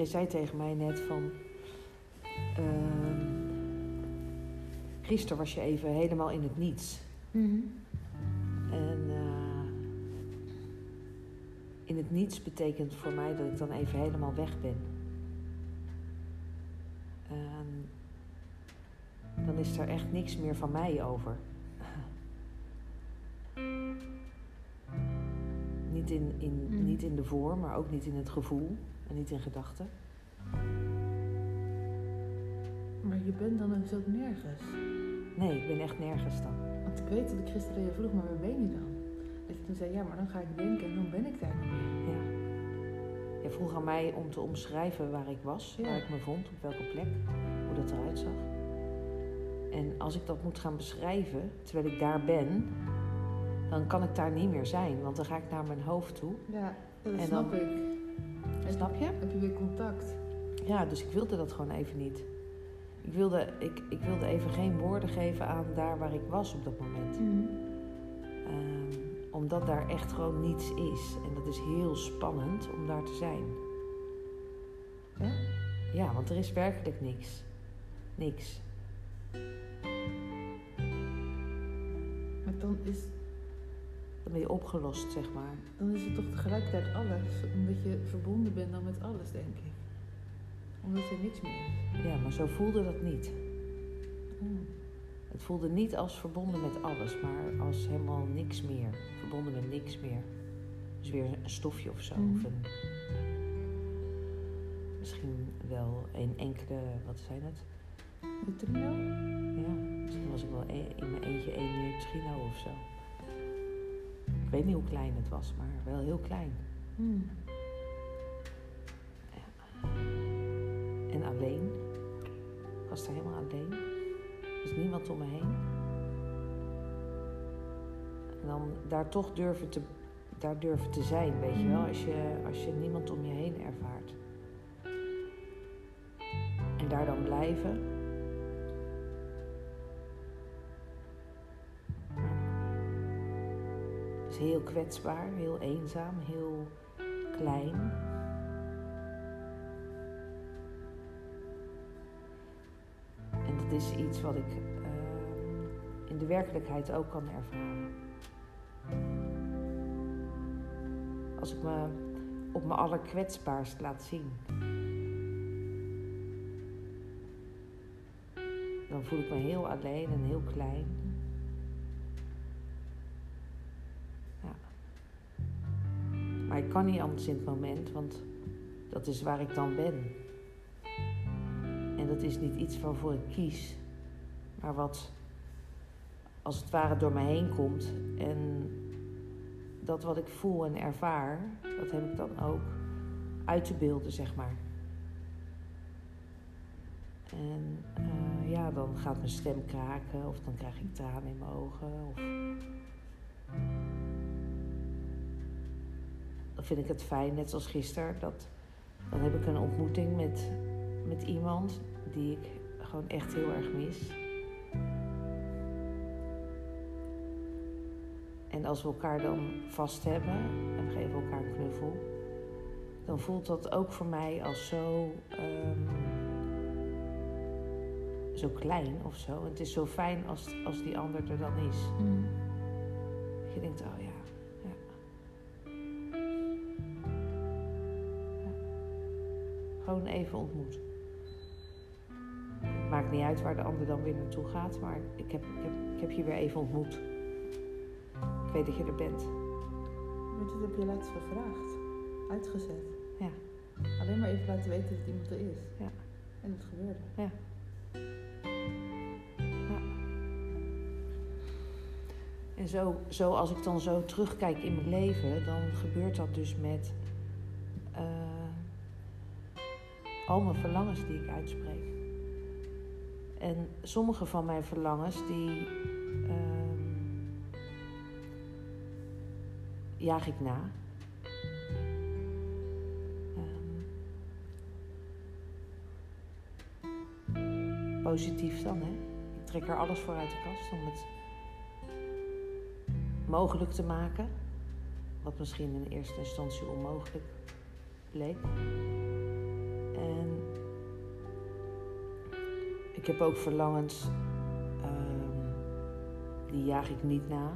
jij zei tegen mij net van. ehm, gisteren was je even helemaal in het niets. Mhm. En eh, in het niets betekent voor mij dat ik dan even helemaal weg ben. En dan is er echt niks meer van mij over. Niet, in, in, Mm. niet in de vorm, maar ook niet in het gevoel en niet in gedachten. Maar je bent dan dus ook nergens. Nee, ik ben echt nergens dan. Want ik weet dat ik gisteren je vroeg, maar waar ben je dan? Dat je toen zei, ja, maar dan ga ik denken en dan ben ik daar niet meer. Ja. Je vroeg aan mij om te omschrijven waar ik was, Ja. waar ik me vond, op welke plek, hoe dat eruit zag. En als ik dat moet gaan beschrijven, terwijl ik daar ben, dan kan ik daar niet meer zijn, want dan ga ik naar mijn hoofd toe. Ja, dat En snap dan- ik. Snap je? Heb je weer contact? Ja, dus ik wilde dat gewoon even niet. Ik wilde, ik, ik wilde even geen woorden geven aan daar waar ik was op dat moment. Ehm, omdat daar echt gewoon niets is. En dat is heel spannend om daar te zijn. Ja? Ja, want er is werkelijk niks. Niks. Maar dan is, Je opgelost, zeg maar. dan is het toch tegelijkertijd alles. Omdat je verbonden bent dan met alles, denk ik. Omdat er niks meer is. Ja, maar zo voelde dat niet. Oh. Het voelde niet als verbonden met alles, maar als helemaal niks meer. Verbonden met niks meer. Dus weer een stofje of zo. Mhm. Of een, misschien wel een enkele, wat zijn het? Neutrino? Ja, misschien was ik wel e- in mijn eentje één neutrino of zo. Ik weet niet hoe klein het was, maar wel heel klein. Hmm. En alleen. Ik was daar helemaal alleen. Er was niemand om me heen. En dan daar toch durven te, daar durven te zijn, weet je wel. Als je, als je niemand om je heen ervaart. En daar dan blijven. Heel kwetsbaar, heel eenzaam, heel klein. En dat is iets wat ik ehm, in de werkelijkheid ook kan ervaren. Als ik me op mijn allerkwetsbaarst laat zien. Dan voel ik me heel alleen en heel klein. Ik kan niet anders in het moment, want dat is waar ik dan ben. En dat is niet iets waarvoor ik kies, maar wat als het ware door me heen komt. En dat wat ik voel en ervaar, dat heb ik dan ook uit te beelden, zeg maar. En eh, ja, dan gaat mijn stem kraken of dan krijg ik tranen in mijn ogen. Of... Dan vind ik het fijn, net zoals gisteren, dat dan heb ik een ontmoeting met, met iemand die ik gewoon echt heel erg mis. En als we elkaar dan vast hebben en we geven elkaar een knuffel, dan voelt dat ook voor mij als zo, ehm, zo klein of zo. En het is zo fijn als, als die ander er dan is. Dat je denkt, oh ja. Gewoon even ontmoet. Het maakt niet uit waar de ander dan weer naartoe gaat, maar ik heb, ik heb, ik heb je weer even ontmoet. Ik weet dat je er bent. Maar dit heb je laatst gevraagd. Uitgezet. Ja. Alleen maar even laten weten dat iemand er is. Ja. En het gebeurde. Ja. En zo, zo, als ik dan zo terugkijk in mijn leven, dan gebeurt dat dus met al mijn verlangens die ik uitspreek. En sommige van mijn verlangens, die ehm, jaag ik na. Ehm, positief dan, hè? Ik trek er alles voor uit de kast om het mogelijk te maken. Wat misschien in eerste instantie onmogelijk bleek. Ik heb ook verlangens, ehm, die jaag ik niet na.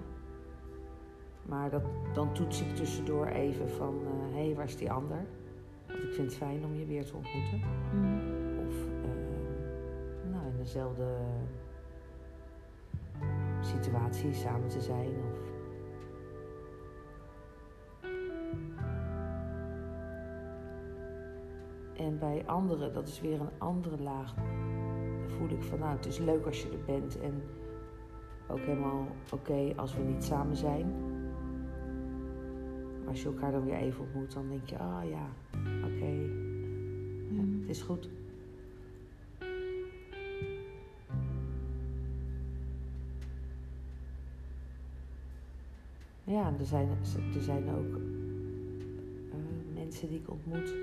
Maar dat, dan toets ik tussendoor even van, hé, hey, waar is die ander? Want ik vind het fijn om je weer te ontmoeten. Mhm. Of ehm, nou, in dezelfde situatie samen te zijn. Of... En bij anderen, dat is weer een andere laag. Voel ik van, nou, het is leuk als je er bent. En ook helemaal oké als we niet samen zijn. Maar als je elkaar dan weer even ontmoet, dan denk je, ah ja, oké, ja, Mhm. het is goed. Ja, er zijn, er zijn ook eh, mensen die ik ontmoet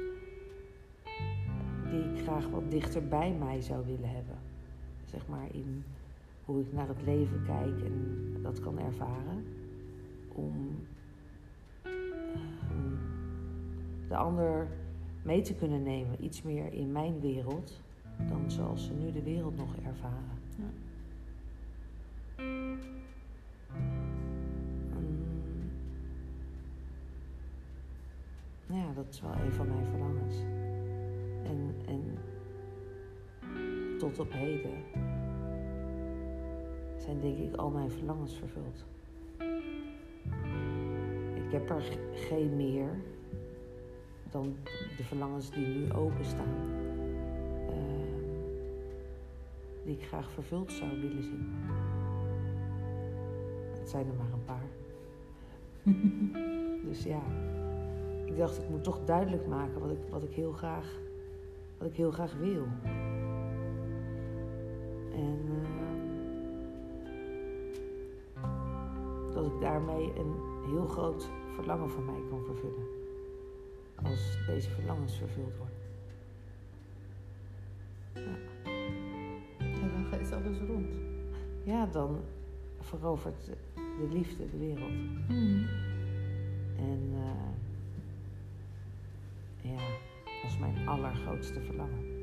die ik graag wat dichter bij mij zou willen hebben. Zeg maar in hoe ik naar het leven kijk en dat kan ervaren. Om ehm, de ander mee te kunnen nemen, iets meer in mijn wereld dan zoals ze nu de wereld nog ervaren. Ja. Ja, dat is wel een van mijn verlangens. En, en tot op heden zijn denk ik al mijn verlangens vervuld. Ik heb er geen meer dan de verlangens die nu openstaan. ehm, die ik graag vervuld zou willen zien. Het zijn er maar een paar. Dus ja, ik dacht ik moet toch duidelijk maken wat ik, wat ik, heel, graag, wat ik heel graag wil. En ehm, dat ik daarmee een heel groot verlangen van mij kan vervullen. Als deze verlangens vervuld worden. En dan is alles rond. Ja, dan verovert de liefde de wereld. Mhm. En eh, ja, dat is mijn allergrootste verlangen.